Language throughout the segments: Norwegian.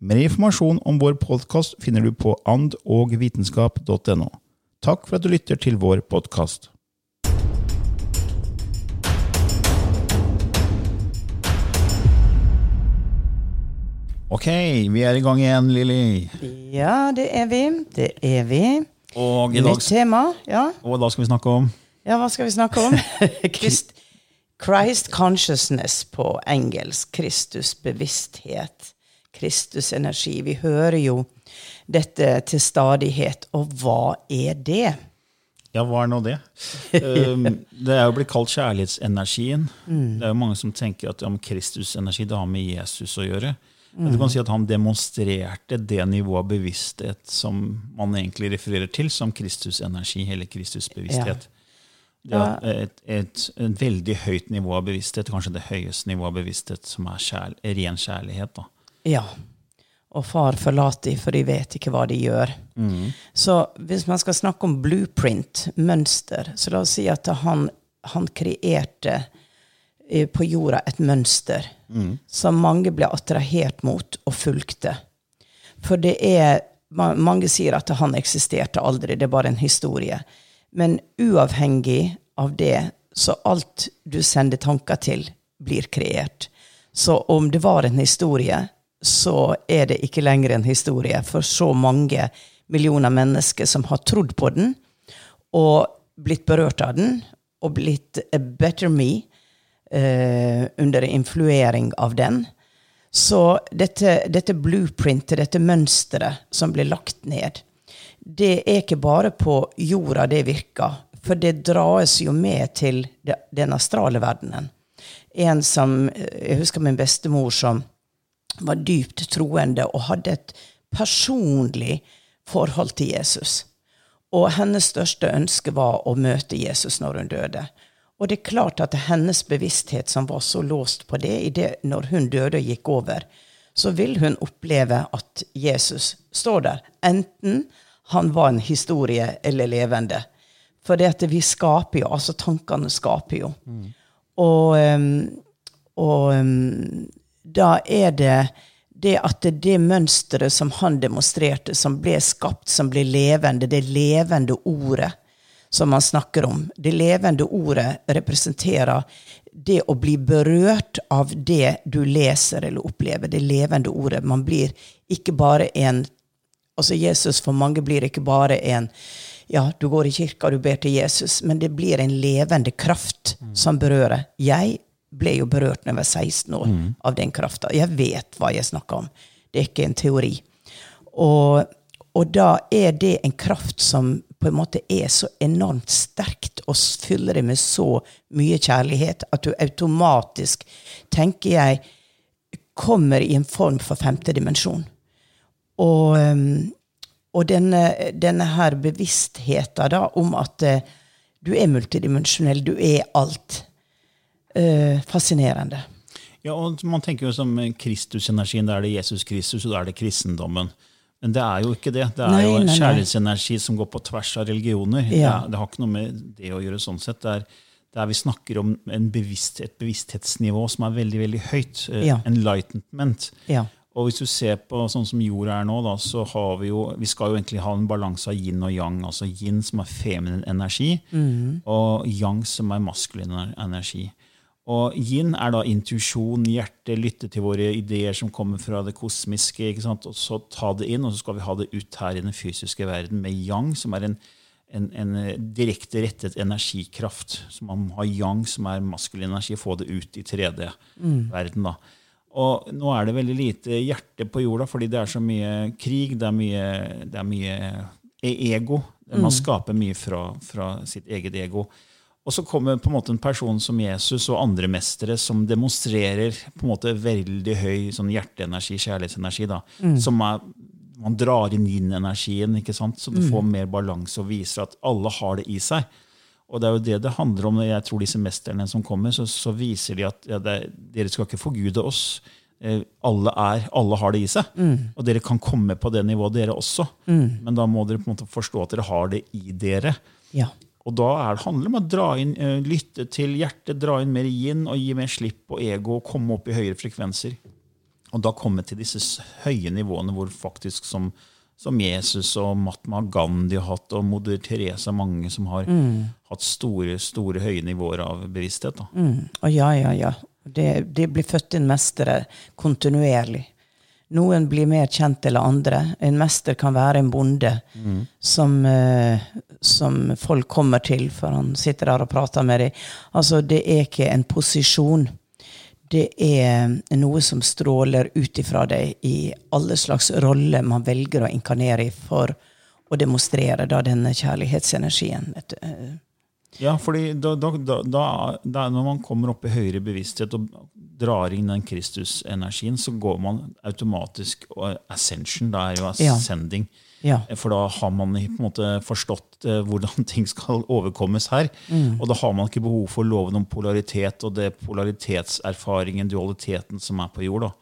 Mer informasjon om vår podkast finner du på andogvitenskap.no. Takk for at du lytter til vår podkast. Ok, vi er i gang igjen, Lilly. Ja, det er vi. Det er vi. Og i dag, Nytt tema. Ja. og da skal vi snakke om ja, hva skal vi snakke om? Christ, Christ consciousness på engelsk. Kristus bevissthet. Kristus energi. Vi hører jo dette til stadighet. Og hva er det? Ja, hva er nå det? Um, det er jo blitt kalt kjærlighetsenergien. Det er jo mange som tenker at ja, Kristusenergi det har med Jesus å gjøre. Men Du kan si at han demonstrerte det nivået av bevissthet som man egentlig refererer til som Kristusenergi, eller Kristusbevissthet. Det er et, et, et veldig høyt nivå av bevissthet, kanskje det høyeste nivået av bevissthet, som er kjærl ren kjærlighet. da. Ja. Og far forlater de, for de vet ikke hva de gjør. Så hvis man skal snakke om blueprint, mønster, så la oss si at han, han kreerte eh, på jorda et mønster som mange ble attrahert mot og fulgte. For det er ma- Mange sier at han eksisterte aldri, det er bare en historie. Men uavhengig av det, så alt du sender tanker til, blir kreert. Så om det var en historie, så er det ikke lenger en historie for så mange millioner mennesker som har trodd på den, og blitt berørt av den, og blitt a better me eh, under influering av den. Så dette, dette blueprintet, dette mønsteret som blir lagt ned, det er ikke bare på jorda det virker, for det dras jo med til den astrale verdenen. En som, Jeg husker min bestemor som var dypt troende og hadde et personlig forhold til Jesus. Og hennes største ønske var å møte Jesus når hun døde. Og det er klart at hennes bevissthet som var så låst på det, i det når hun døde og gikk over, så vil hun oppleve at Jesus står der. Enten han var en historie eller levende. For det at vi skaper jo, altså tankene skaper jo. Og, um, og um, da er det det at det, det mønsteret som han demonstrerte, som ble skapt, som ble levende, det levende ordet som han snakker om, det levende ordet representerer det å bli berørt av det du leser eller opplever, det levende ordet. Man blir ikke bare en Altså Jesus for mange blir ikke bare en ja, du går i kirka, du ber til Jesus, men det blir en levende kraft som berører. Jeg ble jo berørt når jeg var 16 år av den krafta. Jeg vet hva jeg snakker om. Det er ikke en teori. Og, og da er det en kraft som på en måte er så enormt sterkt og fyller det med så mye kjærlighet at du automatisk, tenker jeg, kommer i en form for femte dimensjon. Og, um, og denne, denne her bevisstheten da, om at eh, du er multidimensjonell, du er alt. Eh, fascinerende. Ja, og Man tenker jo som Kristusenergien, da er det Jesus Kristus, og da er det kristendommen. Men det er jo ikke det. Det er Nei, jo en kjærlighetsenergi som går på tvers av religioner. Ja. Det, det har ikke noe med det å gjøre sånn sett. Det er, det er vi snakker om en bevisst, et bevissthetsnivå som er veldig veldig høyt. Eh, Ja. Enlightenment. Ja. Og hvis du ser på sånn som jorda er nå, da, så har vi jo Vi skal jo egentlig ha en balanse av yin og yang. Altså yin som er feminin energi, og yang som er maskulin energi. Og yin er da intuisjon, hjerte, lytte til våre ideer som kommer fra det kosmiske. ikke sant? Og så ta det inn, og så skal vi ha det ut her i den fysiske verden med yang, som er en, en, en eh, direkte rettet energikraft. Så man må ha yang, som er maskulin energi, få det ut i 3D-verden. da. Og nå er det veldig lite hjerte på jorda, fordi det er så mye krig, det er mye, det er mye ego. Man skaper mye fra, fra sitt eget ego. Og så kommer på en måte en person som Jesus og andre mestere som demonstrerer på en måte veldig høy sånn hjerteenergi, kjærlighetsenergi. da, som er man drar inn yin-energien, ikke sant? så du får mer balanse og viser at alle har det i seg. Og det er jo det det handler om. Jeg tror disse mesterne som kommer, så, så viser de at ja, det, er- dere skal ikke forgude oss. Eh, alle, er, alle har det i seg. Og dere kan komme på det nivået, dere også. Men da må dere på en måte forstå at dere har det i dere. Ja. Og da det handler det om å dra inn, eh, lytte til hjertet, dra inn mer yin og gi mer slipp på ego og komme opp i høyere frekvenser. Og da komme til disse høye nivåene hvor faktisk som, som Jesus og Mahatma Gandhi har hatt, og moder Teresa, mange som har hatt store, store høye nivåer av bevissthet. Da. Og ja, ja, ja. Det, det blir født inn mestere kontinuerlig. Noen blir mer kjent eller andre. En mester kan være en bonde som, eh, som folk kommer til, for han sitter der og prater med dem. Altså, det er ikke en posisjon. Det er noe som stråler ut ifra deg i alle slags roller man velger å inkarnere i for å demonstrere da denne kjærlighetsenergien. Vet du. Ja, fordi da, da, da, da, når man kommer opp i høyere bevissthet og drar inn den Kristus-energien, så går man automatisk og ascension. Da er jo ascending. Ja. For da har man på en måte forstått eh, hvordan ting skal overkommes her. Og da har man ikke behov for loven om polaritet og det polaritetserfaringen, dualiteten, som er på jord. Da.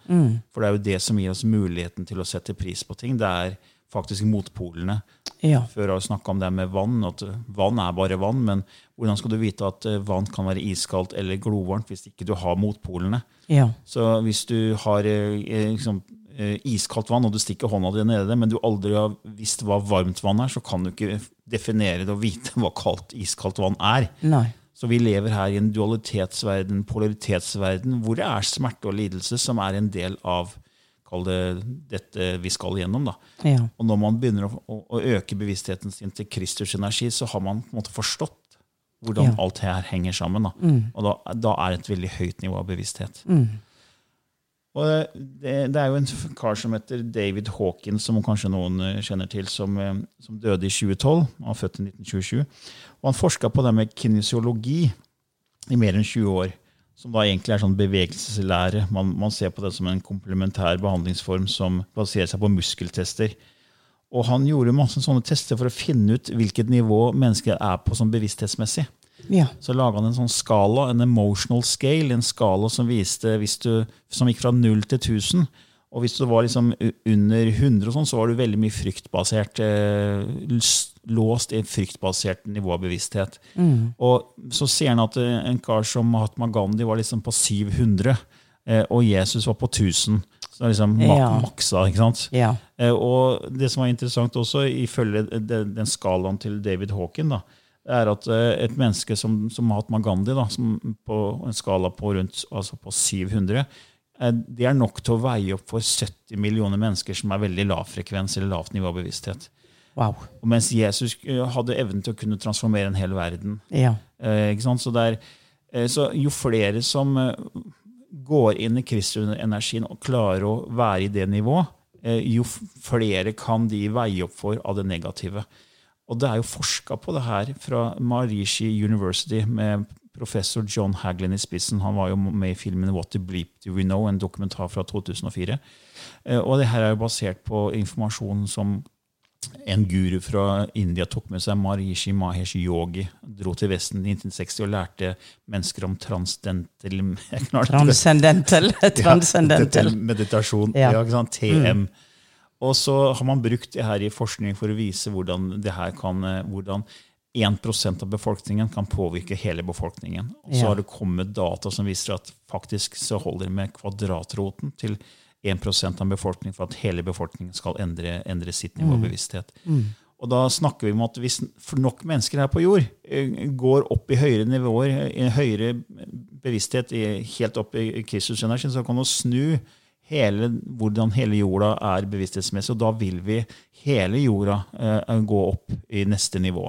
For det er jo det som gir oss muligheten til å sette pris på ting. Det er faktisk motpolene. Ja. Før har vi snakka om det med vann. at Vann er bare vann, men hvordan skal du vite at eh, vann kan være iskaldt eller glovarmt hvis ikke du har motpolene? Ja. Så hvis du har eh, eh, liksom, iskaldt vann, og du stikker hånda di nedi det, men du aldri har visst hva varmt vann er, så kan du ikke definere det og vite hva kaldt, iskaldt vann er. Nei. Så vi lever her i en dualitetsverden, polaritetsverden, hvor det er smerte og lidelse som er en del av kall det dette vi skal gjennom. da. Ja. Og når man begynner å, å, å øke bevisstheten sin til Kristus energi, så har man på en måte forstått hvordan Ja. alt her henger sammen. Da. Og da, da er det et veldig høyt nivå av bevissthet. Og det, det er jo en kar som heter David Hawkins, som kanskje noen eh, kjenner til, som, eh, som døde i 2012. Han var født i 1927. Og han forska på det med kinesiologi i mer enn 20 år. Som da egentlig er sånn bevegelseslære. Man, man ser på det som en komplementær behandlingsform som baserer seg på muskeltester. Og han gjorde masse sånne tester for å finne ut hvilket nivå mennesket er på sånn bevissthetsmessig. Ja. Så laga han en sånn skala, en emotional scale, en skala som viste hvis du, som gikk fra null til 1000. Og hvis du var liksom under 100, og sånn, så var du veldig mye fryktbasert. Eh, låst i et fryktbasert nivå av bevissthet. Og så ser han at eh, en kar som Mahatma Gandhi var liksom på 700, eh, og Jesus var på 1000. Så det er liksom Ja. maksa, ikke sant? Ja. Eh, Og det som var interessant også, ifølge den, den skalaen til David Hawken, da, er at et menneske som, som Mahatma Gandhi, da, som på en skala på rundt altså på 700, eh, det er nok til å veie opp for 70 millioner mennesker som er veldig lav frekvens eller lavt nivå av bevissthet. Wow. Og mens Jesus eh, hadde evnen til å kunne transformere en hel verden. Ja. Eh? Så, det er, eh, så jo flere som eh, går inn i Kristus-energien og klarer å være i det nivået, eh, jo flere kan de veie opp for av det negative. Og det er jo forska på det her fra Marishi University med professor John Haglin i spissen. Han var jo med i filmen What the Bleep Do We Know, en dokumentar fra 2004. Eh, Og det her er jo basert på informasjon som en guru fra India tok med seg Marishi Mahesh Yogi. Dro til Vesten i 1960 og lærte mennesker om transdental. Transcendental. Transcendental. Ja, meditasjon. Ja. Ja. TM. Og så har man brukt det her i forskning for å vise hvordan det her kan, eh, hvordan 1% av befolkningen kan påvirke hele befolkningen. Og så Ja. har det kommet data som viser at faktisk så holder det med kvadratroten til 1% av befolkningen for at hele befolkningen skal endre, endre sitt nivå av bevissthet. Og da snakker vi om at hvis nok mennesker her på jord eh, går opp i høyere nivåer, i høyere bevissthet, helt opp i Kristusenergien, så kan man snu hele, hvordan hele jorda er bevissthetsmessig. Og da vil vi hele jorda eh, gå opp i neste nivå.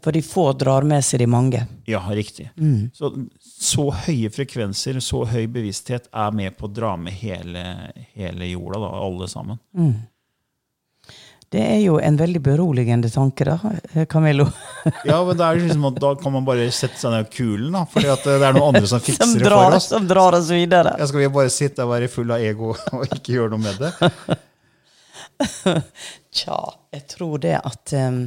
For de få drar med seg de mange. Ja, riktig. Så, så høye frekvenser, så høy bevissthet er med på å dra med hele, hele jorda, da, alle sammen. Det er jo en veldig beroligende tanke, da, eh, Camillo. Ja, men det er liksom at Da kan man bare sette seg ned kulen, da, fordi det er noen andre som Som fikser det for oss. som drar oss videre. Jeg skal vi bare sitte og være full av ego og ikke gjøre noe med det? Tja, jeg tror det at em,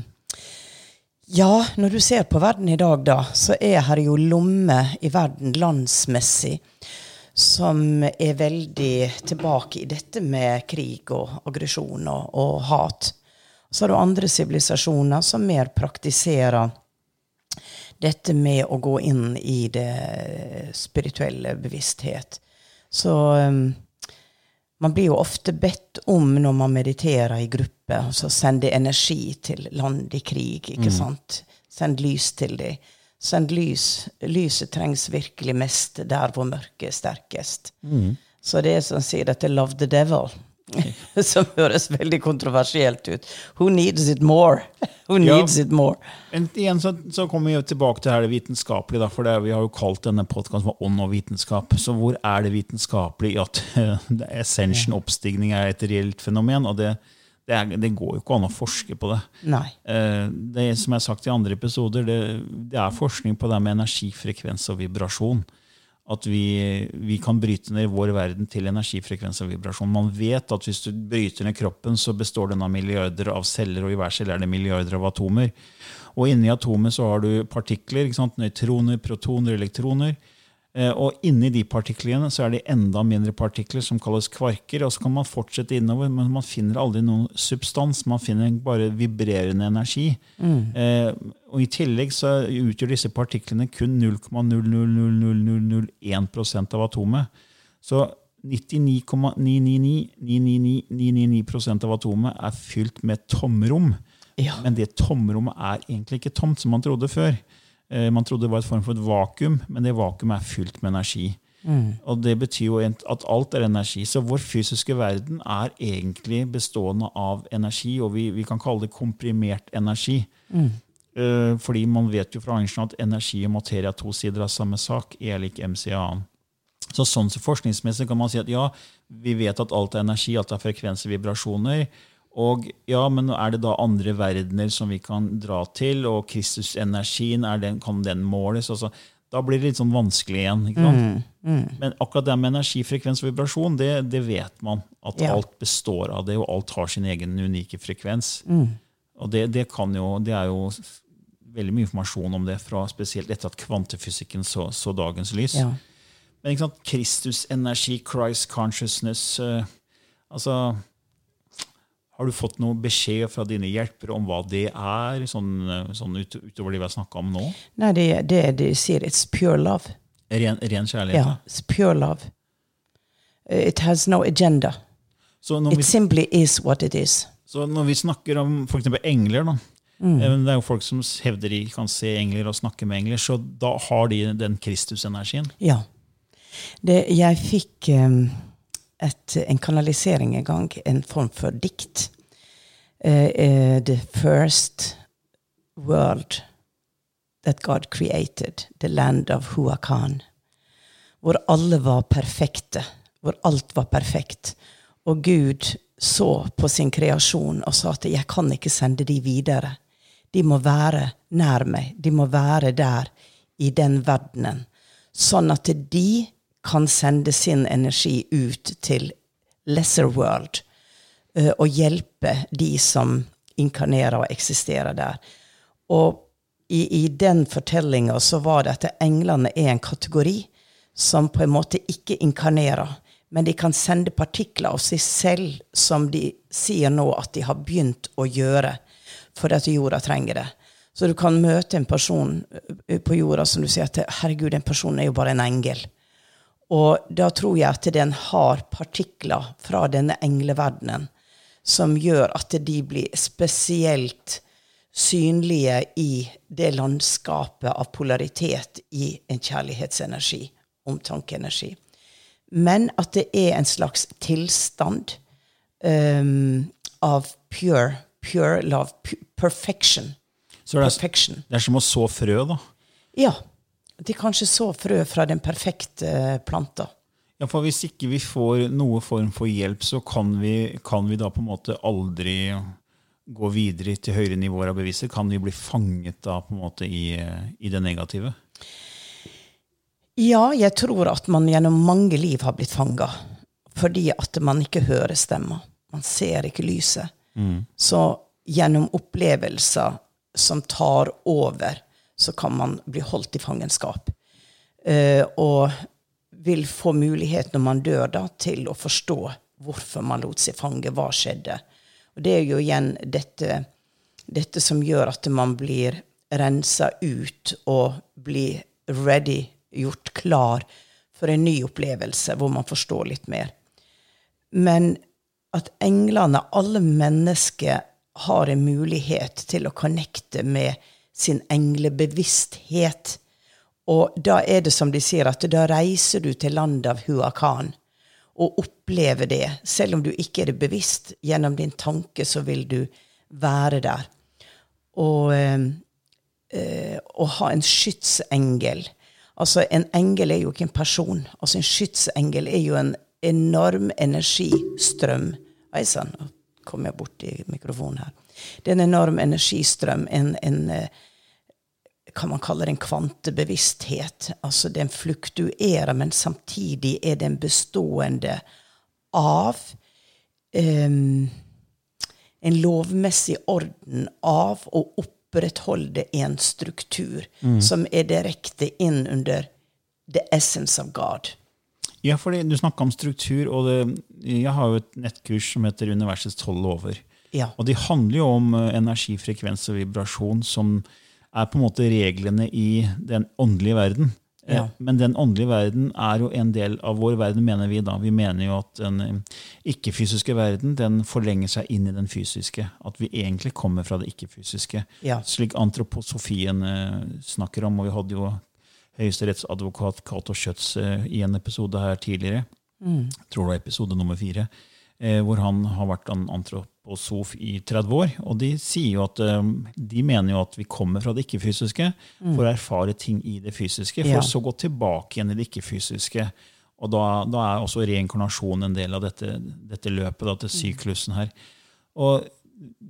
Ja, når du ser på verden i dag, da, så er her jo lommer i verden landsmessig som er veldig tilbake i dette med krig og aggresjon og, og hat. Så har du andre sivilisasjoner som mer praktiserer dette med å gå inn i det spirituelle bevissthet. Så um, man blir jo ofte bedt om når man mediterer i gruppe, å sende energi til land i krig, ikke sant? Send lys til dem. Send lys. Lyset trengs virkelig mest der hvor mørket er sterkest. Så det er som sier dette 'love the devil', som høres veldig kontroversielt ut. Who needs it more? Who Ja. needs it more? En, igjen så, så kommer vi tilbake til her det vitenskapelige. Da, for det, Vi har jo kalt denne podkasten Ånd og vitenskap. Så hvor er det vitenskapelige i at uh, ascension, oppstigning, er et reelt fenomen? og det, det, er, det går jo ikke an å forske på det. Nei. Eh, det som jeg har sagt i andre episoder, det, det er forskning på det med energifrekvens og vibrasjon. At vi, vi kan bryte ned vår verden til energifrekvens og vibrasjon. Man vet at hvis du bryter ned kroppen, så består den av milliarder av celler, og i hver celle er det milliarder av atomer. Og inni atomet så har du partikler, nøytroner, protoner, elektroner. Eh, Og inni de partiklene så er det enda mindre partikler som kalles kvarker. Og så kan man fortsette innover, men man finner aldri noen substans. Man finner bare vibrerende energi. Eh, og I tillegg så utgjør disse partiklene kun 0,00001% av atomet. Så 99,9999999% av atomet er fylt med tomrom. Ja. Men det tomrommet er egentlig ikke tomt, som man trodde før. Eh, Man trodde det var et form for et vakuum, men det vakuumet er fylt med energi. Og det betyr jo at alt er energi. Så vår fysiske verden er egentlig bestående av energi, og vi, vi kan kalle det komprimert energi. Mm. fordi man vet jo fra Einstein at energi og materie er to sider av samme sak. E lik MC annen. Så sånn så forskningsmessig kan man si at ja, vi vet at alt er energi, alt er frekvenser, vibrasjoner. Og ja, men er det da andre verdener som vi kan dra til? Og Kristusenergien, er den, kan den måles? Altså, da blir det litt sånn vanskelig igjen. ikke sant? Men akkurat det med energi, frekvens og vibrasjon, det, det vet man. At Ja. alt består av det, og alt har sin egen unike frekvens. Og det, det, kan jo, det er jo veldig mye informasjon om det, fra spesielt etter at kvantefysikken så, så dagens lys. Ja. Men ikke sant, Kristusenergi, Christ consciousness uh, altså, Har du fått noe beskjed fra dine hjelpere om hva det er, sånn, eh, sånn ut, utover det vi har snakka om nå? Nei, det, det de sier, it's pure love. Ren, ren kjærlighet? Ja, it's pure love. It has no agenda. It vi, simply is what it is. så når vi snakker om f.eks. engler da, Mm. Det er jo folk som hevder de kan se engler og snakke med engler, så da har de den Kristusenergien. Ja. Det, jeg fikk em, et, en kanalisering en gang, en form for dikt. Uh, the first world that God created, the land of Huacan. Hvor alle var perfekte, hvor alt var perfekt. Og Gud så på sin kreasjon og sa at 'jeg kan ikke sende de videre'. De må være nær meg. De må være der, i den verdenen. Sånn at de kan sende sin energi ut til lesser world eh, og hjelpe de som inkarnerer og eksisterer der. Og i, i den fortellinga så var det at englene er en kategori som på en måte ikke inkarnerer, Men de kan sende partikler av seg selv som de sier nå at de har begynt å gjøre fordi at jorda trenger det. Så du kan møte en person eh, på jorda som du sier at herregud, den personen er jo bare en engel. Og da tror jeg at den har partikler fra denne engleverdenen som gjør at de blir spesielt synlige i det landskapet av polaritet i en kjærlighetsenergi, omtankeenergi. Men at det er en slags tilstand um, av pure, pure love, perfection. Så det er, perfection. det er som å så frø, da? Ja. De kanskje så frø fra den perfekte planta. Ja, for Hvis ikke vi får noe form for hjelp, så kan vi, kan vi da på en måte aldri gå videre til høyere nivåer av beviser? Kan vi bli fanget da på en måte i, i det negative? Ja, jeg tror at man gjennom mange liv har blitt fanga. Fordi at man ikke hører stemmer. Man ser ikke lyset. Mm. Så gjennom opplevelser som tar over, så kan man bli holdt i fangenskap. Uh, og vil få mulighet når man dør, da, til å forstå hvorfor man lot seg fange. Hva skjedde? Og det er jo igjen dette, dette som gjør at man blir rensa ut og blir ready, gjort klar for en ny opplevelse hvor man forstår litt mer. Men at englene, alle mennesker, har en mulighet til å connecte med sin englebevissthet. Og da er det som de sier, at da reiser du til landet av Huakan og opplever det. Selv om du ikke er det bevisst, gjennom din tanke så vil du være der. Og eh, eh, å ha en skytsengel Altså, en engel er jo ikke en person. Altså, en skytsengel er jo en enorm energistrøm. Oi sann, kom jeg borti mikrofonen her. Det er en enorm energistrøm. en, en eh, kan man kalle det en kvantebevissthet. Altså den fluktuerer, men samtidig er den bestående av um, en lovmessig orden av å opprettholde en struktur mm. som er direkte inn under the essence of God. Ja, for Du snakka om struktur, og det, jeg har jo et nettkurs som heter Universets tolv lover. Ja. Og de handler jo om eh, energi, frekvens og vibrasjon som er på en måte reglene i den åndelige verden. Eh, ja. Men den åndelige verden er jo en del av vår verden, mener vi. da. Vi mener jo at den eh, ikke-fysiske verden den forlenger seg inn i den fysiske. At vi egentlig kommer fra det ikke-fysiske. Ja. Slik antroposofien snakker om. Og vi hadde jo høyesterettsadvokat Cato Schjøtz i en episode her tidligere. Mm. Jeg tror det var episode nummer fire. hvor han har vært en antroposof i 30 år. Og de sier jo at um, de mener jo at vi kommer fra det ikke-fysiske mm. for å erfare ting i det fysiske, for ja. så å gå tilbake igjen i det ikke-fysiske. Og da, da, er også reinkarnasjon en del av dette, dette løpet, dette mm. syklusen her. Og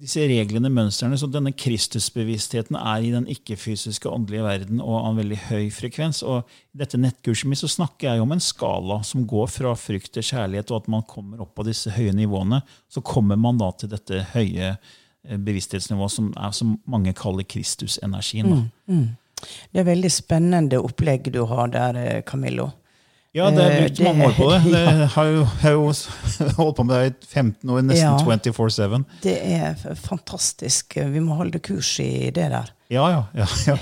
disse reglene, mønstrene, så denne Kristusbevisstheten er i den ikke-fysiske åndelige verden og av en veldig høy frekvens. Og I dette nettkurset mitt så snakker jeg om en skala som går fra frykt til kjærlighet, og at man kommer opp på disse høye nivåene. Så kommer man da til dette høye eh, bevissthetsnivået som, er, som mange kaller Kristusenergien. Mm, mm. Det er veldig spennende opplegg du har der, eh, Camillo. Ja, det er brukt mange år på det. det ja. har jo, har jo holdt på med det i 15 år, nesten ja, 24-7. Det er fantastisk. Vi må holde kurs i det der. Ja, ja. ja, ja.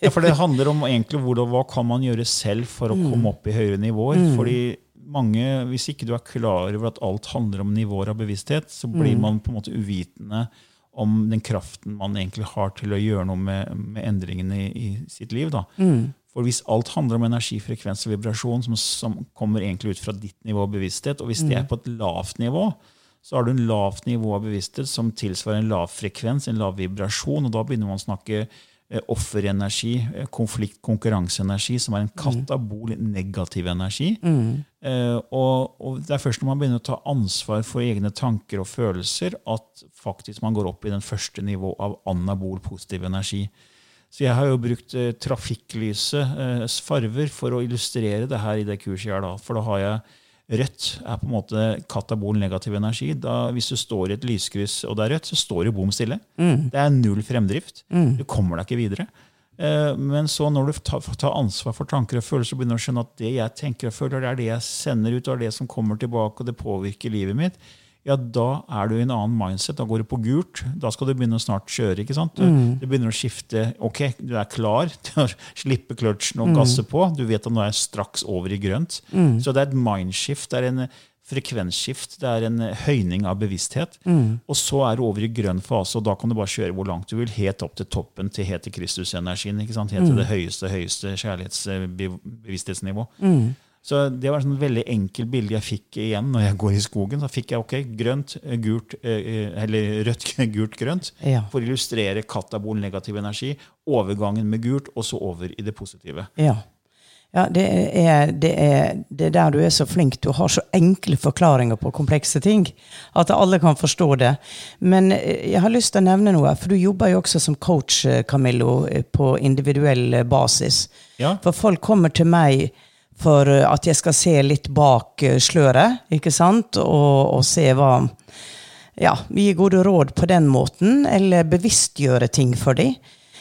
ja for det handler om egentlig hvordan, hva kan man gjøre selv for å mm. komme opp i høyere nivåer. Mm. Fordi mange, Hvis ikke du er klar over at alt handler om nivåer av bevissthet, så blir mm. man på en måte uvitende om den kraften man egentlig har til å gjøre noe med, med endringene i, i, sitt liv. da. Mm. For hvis alt handler om energi, frekvens og vibrasjon, som, som, kommer egentlig ut fra ditt nivå av bevissthet, og hvis det er mm. på et lavt nivå, så har du en lavt nivå av bevissthet som tilsvarer en lav frekvens, en lav vibrasjon, og da begynner man å snakke eh, offerenergi, eh, konflikt, konkurranseenergi, som er en mm. katabol negativ energi. Mm. Eh, og, og, det er først når man begynner å ta ansvar for egne tanker og følelser, at faktisk man går opp i den første nivå av anabol positiv energi. Så jeg har jo brukt eh, trafikklysets eh, farver for å illustrere det her i det kurset. jeg har. Da. For da har jeg Rødt er på en måte katabol negativ energi. Da, hvis du står i et lyskryss og det er rødt, så står du bom stille. Mm. Det er null fremdrift. Mm. Du kommer deg ikke videre. Eh, Men så når du tar, ansvar for tanker og følelser, så begynner å skjønne at det jeg tenker og føler, det er det jeg sender ut, og det er det som kommer tilbake, og det påvirker livet mitt, ja, da er du i en annen mindset. Da går du på gult. Da skal du begynne å snart kjøre. ikke sant? Du, du begynner å skifte. Ok, du er klar til å slippe kløtsjen og gasse på. Du vet at nå er jeg straks over i grønt. Så det er et mindshift. Det er en frekvensskift. Det er en høyning av bevissthet. Og så er du over i grønn fase, og da kan du bare kjøre hvor langt du vil. Helt opp til toppen, til helt til Kristusenergien. ikke sant? Helt til det høyeste, høyeste kjærlighetsbevissthetsnivå. Så det var et sånn veldig enkel bilde jeg fikk igjen når jeg går i skogen. Så fikk jeg ok, grønt, eh, gult, eh, eller rødt, gult, grønt. Ja. For å illustrere katabol, negativ energi. Overgangen med gult, og så over i det positive. Ja. ja det, er, det, er, det er der du er så flink. Du har så enkle forklaringer på komplekse ting. At alle kan forstå det. Men eh, jeg har lyst til å nevne noe. For du jobber jo også som coach, eh, Camillo, eh, på individuell eh, basis. Ja. For folk kommer til meg for eh, at jeg skal se litt bak eh, sløret, ikke sant? Og, og se hva Ja, gi gode råd på den måten, eller bevisstgjøre ting for dem.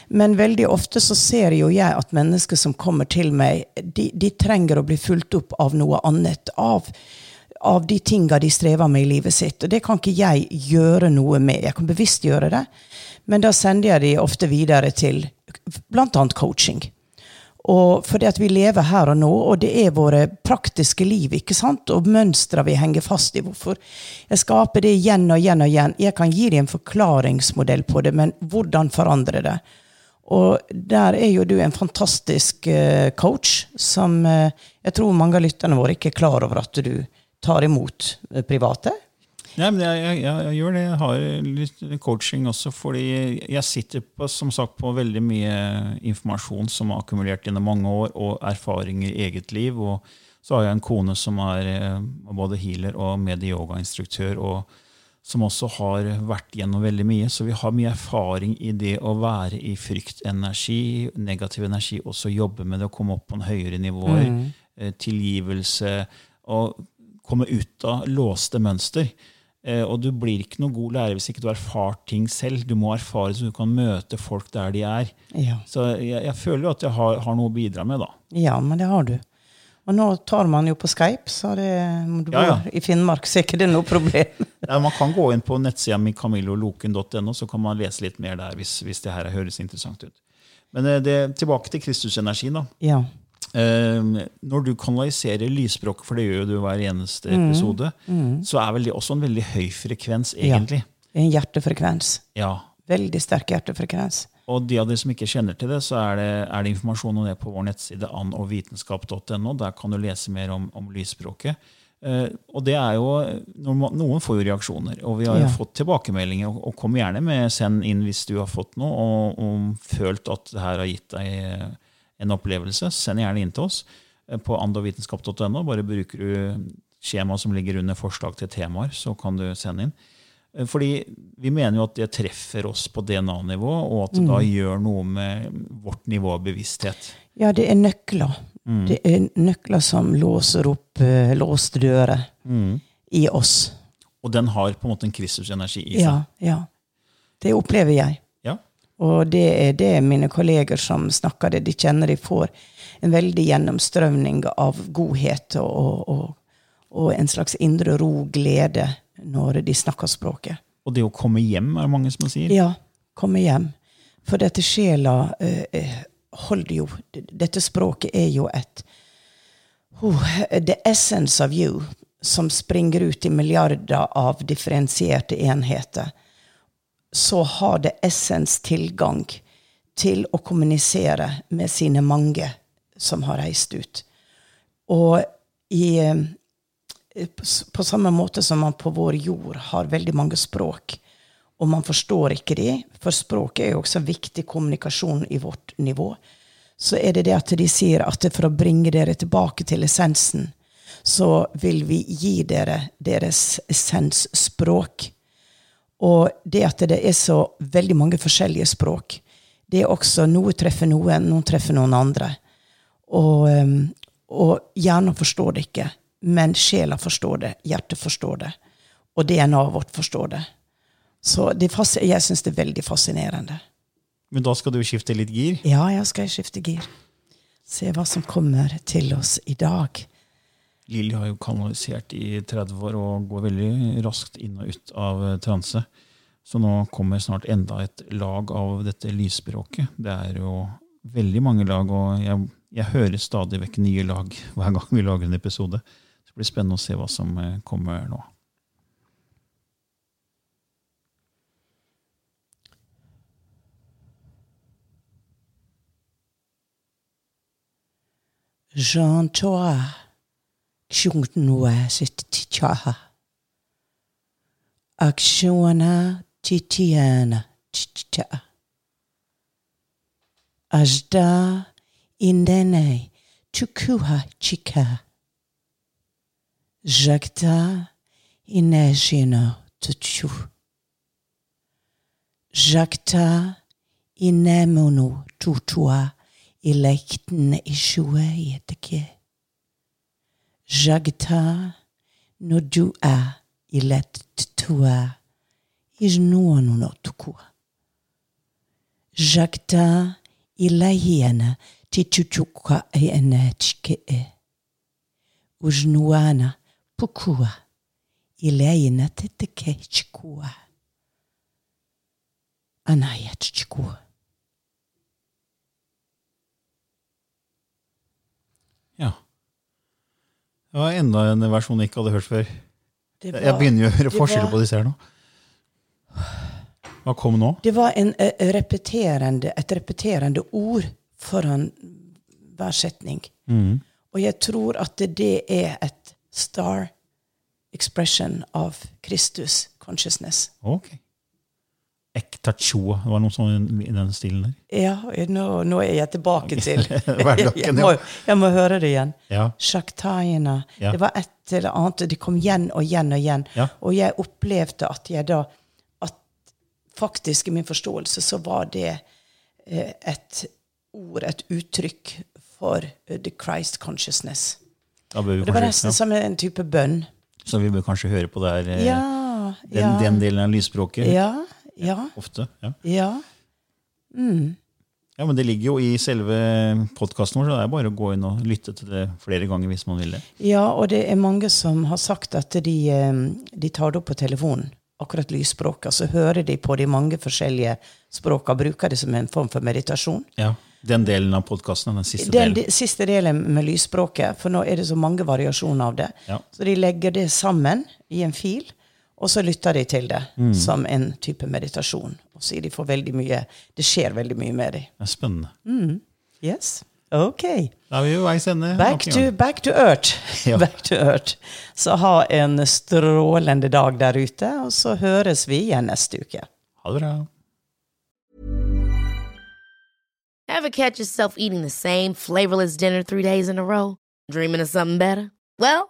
Men veldig ofte så ser jo jeg at mennesker som kommer til meg, de, de trenger å bli fulgt opp av noe annet. Av, av de tinga de strever med i livet sitt. Og det kan ikke jeg gjøre noe med. Jeg kan bevisstgjøre det, men da sender jeg de ofte videre til bl.a. coaching. Og fordi at vi lever her og nå, og det er våre praktiske liv, ikke sant? og mønstre vi henger fast i. Hvorfor jeg skaper det igjen og igjen og igjen. Jeg kan gi deg en forklaringsmodell på det, men hvordan forandre det? Og der er jo du en fantastisk eh, coach, som eh, jeg tror mange av lytterne våre ikke er klar over at du tar imot eh, private. Nei, men jeg, jeg, jeg, jeg gjør det. Jeg har litt coaching også, fordi jeg sitter på, som sagt, på veldig mye informasjon som er akkumulert gjennom mange år, og erfaringer i eget liv. Og så har jeg en kone som er eh, både healer og medie-yoga-instruktør, og som også har vært gjennom veldig mye. Så vi har mye erfaring i det å være i fryktenergi, negativ energi, også jobbe med det å komme opp på en høyere nivåer, Mm. tilgivelse, og komme ut av låste mønster. Eh, og du blir ikke noe god lærer hvis ikke du har erfart ting selv. Du må erfare så du kan møte folk der de er. Ja. Så jeg, jeg føler jo at jeg har, har noe å bidra med, da. Ja, men det har du. Og nå tar man jo på Skype, så det, du Ja, ja. bor i Finnmark, så er ikke det noe problem. Ja, man kan gå inn på nettsida mi camilloloken.no, så kan man lese litt mer der hvis, hvis det her høres interessant ut. Men eh, det, tilbake til Kristusenergien. da. ja. Eh, når du kanaliserer lysspråket, for det gjør jo du hver eneste episode, så er vel det også en veldig høy frekvens, egentlig. En hjertefrekvens. Ja. Veldig sterk hjertefrekvens. Og de av dere som ikke kjenner til det, så er det, er det informasjon om det på vår nettside andogvitenskap.no. Der kan du lese mer om, om lysspråket. Uh, og det er jo, Noen får jo reaksjoner, og vi har jo Ja. fått tilbakemeldinger. Og, og kom gjerne med, send inn hvis du har fått noe og, og følt at det her har gitt deg en opplevelse. Send gjerne inn til oss eh, på andovitenskap.no. Bare bruker du skjemaet som ligger under forslag til temaer, så kan du sende inn. Eh, Fordi vi mener jo at det treffer oss på DNA-nivå, og at det da gjør noe med vårt nivå av bevissthet. Ja, det er nøkler. Det er nøkler som låser opp uh, låste dører i oss. Og den har på en måte en Kristus-energi i seg. Ja, ja. Det opplever jeg. Og det er det mine kolleger som snakker det, de kjenner de får en veldig gjennomstrømning av godhet og, og, og en slags indre ro, glede, når de snakker språket. Og det å komme hjem, er det mange som sier. Ja, komme hjem. For dette sjela eh, eh, holder jo Dette språket er jo et oh, The essence of you, som springer ut i milliarder av differensierte enheter. Så har det essens tilgang til å kommunisere med sine mange som har reist ut. Og i eh, på samme måte som man på vår jord har veldig mange språk, og man forstår ikke de, for språket er jo også viktig kommunikasjon i vårt nivå, så er det det at de sier at for å bringe dere tilbake til essensen, så vil vi gi dere deres essensspråk. Og det at det er så veldig mange forskjellige språk, det er også noe treffer noen, noen treffer noen andre. Og, um, og hjernen forstår det ikke, men sjela forstår det, hjertet forstår det, og DNA-et vårt forstår det. Så det, jeg syns det er veldig fascinerende. Men da skal du skifte litt gir? Ja, jeg skal skifte gir. Se hva som kommer til oss i dag. Lilly har jo kanalisert i 30 år og går veldig raskt inn og ut av eh, transe. Så nå kommer snart enda et lag av dette lysspråket. Det er jo veldig mange lag, og jeg, jeg hører stadig vekk nye lag hver gang vi lager en episode. Så det blir spennende å se hva som eh, kommer nå. Jean Toa, chungnuasit tichaha. Akshuana titiana chichita. Ajda indene tukuha chika. Jagda inejino tuchu. Jagda inemunu tutua ilekten ishueyetake. Jagta no du er i lett tua i noano no tukua. Jagta i leiene ti chuchuka e enetske e. Ujnuana pukua i leiene te Det var enda en versjon jeg ikke hadde hørt før. Det Jeg begynner jo å høre forskjell på disse her nå. Hva kom nå? Det var en uh, repeterende, et repeterende ord foran hver setning. Mm. Og jeg tror at det er et star expression av Kristus consciousness. Ok. Ektachoa. Det var noe sånn i den stilen der. Ja, nå, nå er jeg tilbake til jeg, må, jeg må høre det igjen. Ja. Shaktaina. Ja. Det var et eller annet. Det kom igjen og igjen og igjen. Ja. Og jeg opplevde at jeg da at faktisk i min forståelse så var det eh, et ord, et uttrykk for eh, the Christ consciousness. Vi det var nesten som en type bønn. Så vi bør kanskje høre på det her, eh, Ja, den, den delen av lysspråket ja, ja, ofte. Ja. ja. ja, Men det ligger jo i selve podkasten vår, så det er bare å gå inn og lytte til det flere ganger hvis man vil det. Ja, og det er mange som har sagt at de, eh, de tar det opp på telefonen, akkurat lysspråket, så hører de på de mange forskjellige språka, bruker det som en form for meditasjon. Ja. Den delen av podkasten, den siste Den delen. Den siste delen med lysspråket, for nå er det så mange variasjoner av det. Ja. Så de legger det sammen i en fil, og så lytter de til det Mm. som en type meditasjon. Og så de får veldig mye, det skjer veldig mye med dem. Det er spennende. Yes. Ok. Da er vi ved veis ende. Back to, back to earth. Ja. Back to earth. Så ha en strålende dag der ute, og så høres vi igjen neste uke. Ha det bra. Ever catch yourself eating the same flavorless dinner three days in a row? Dreaming of something better? Well,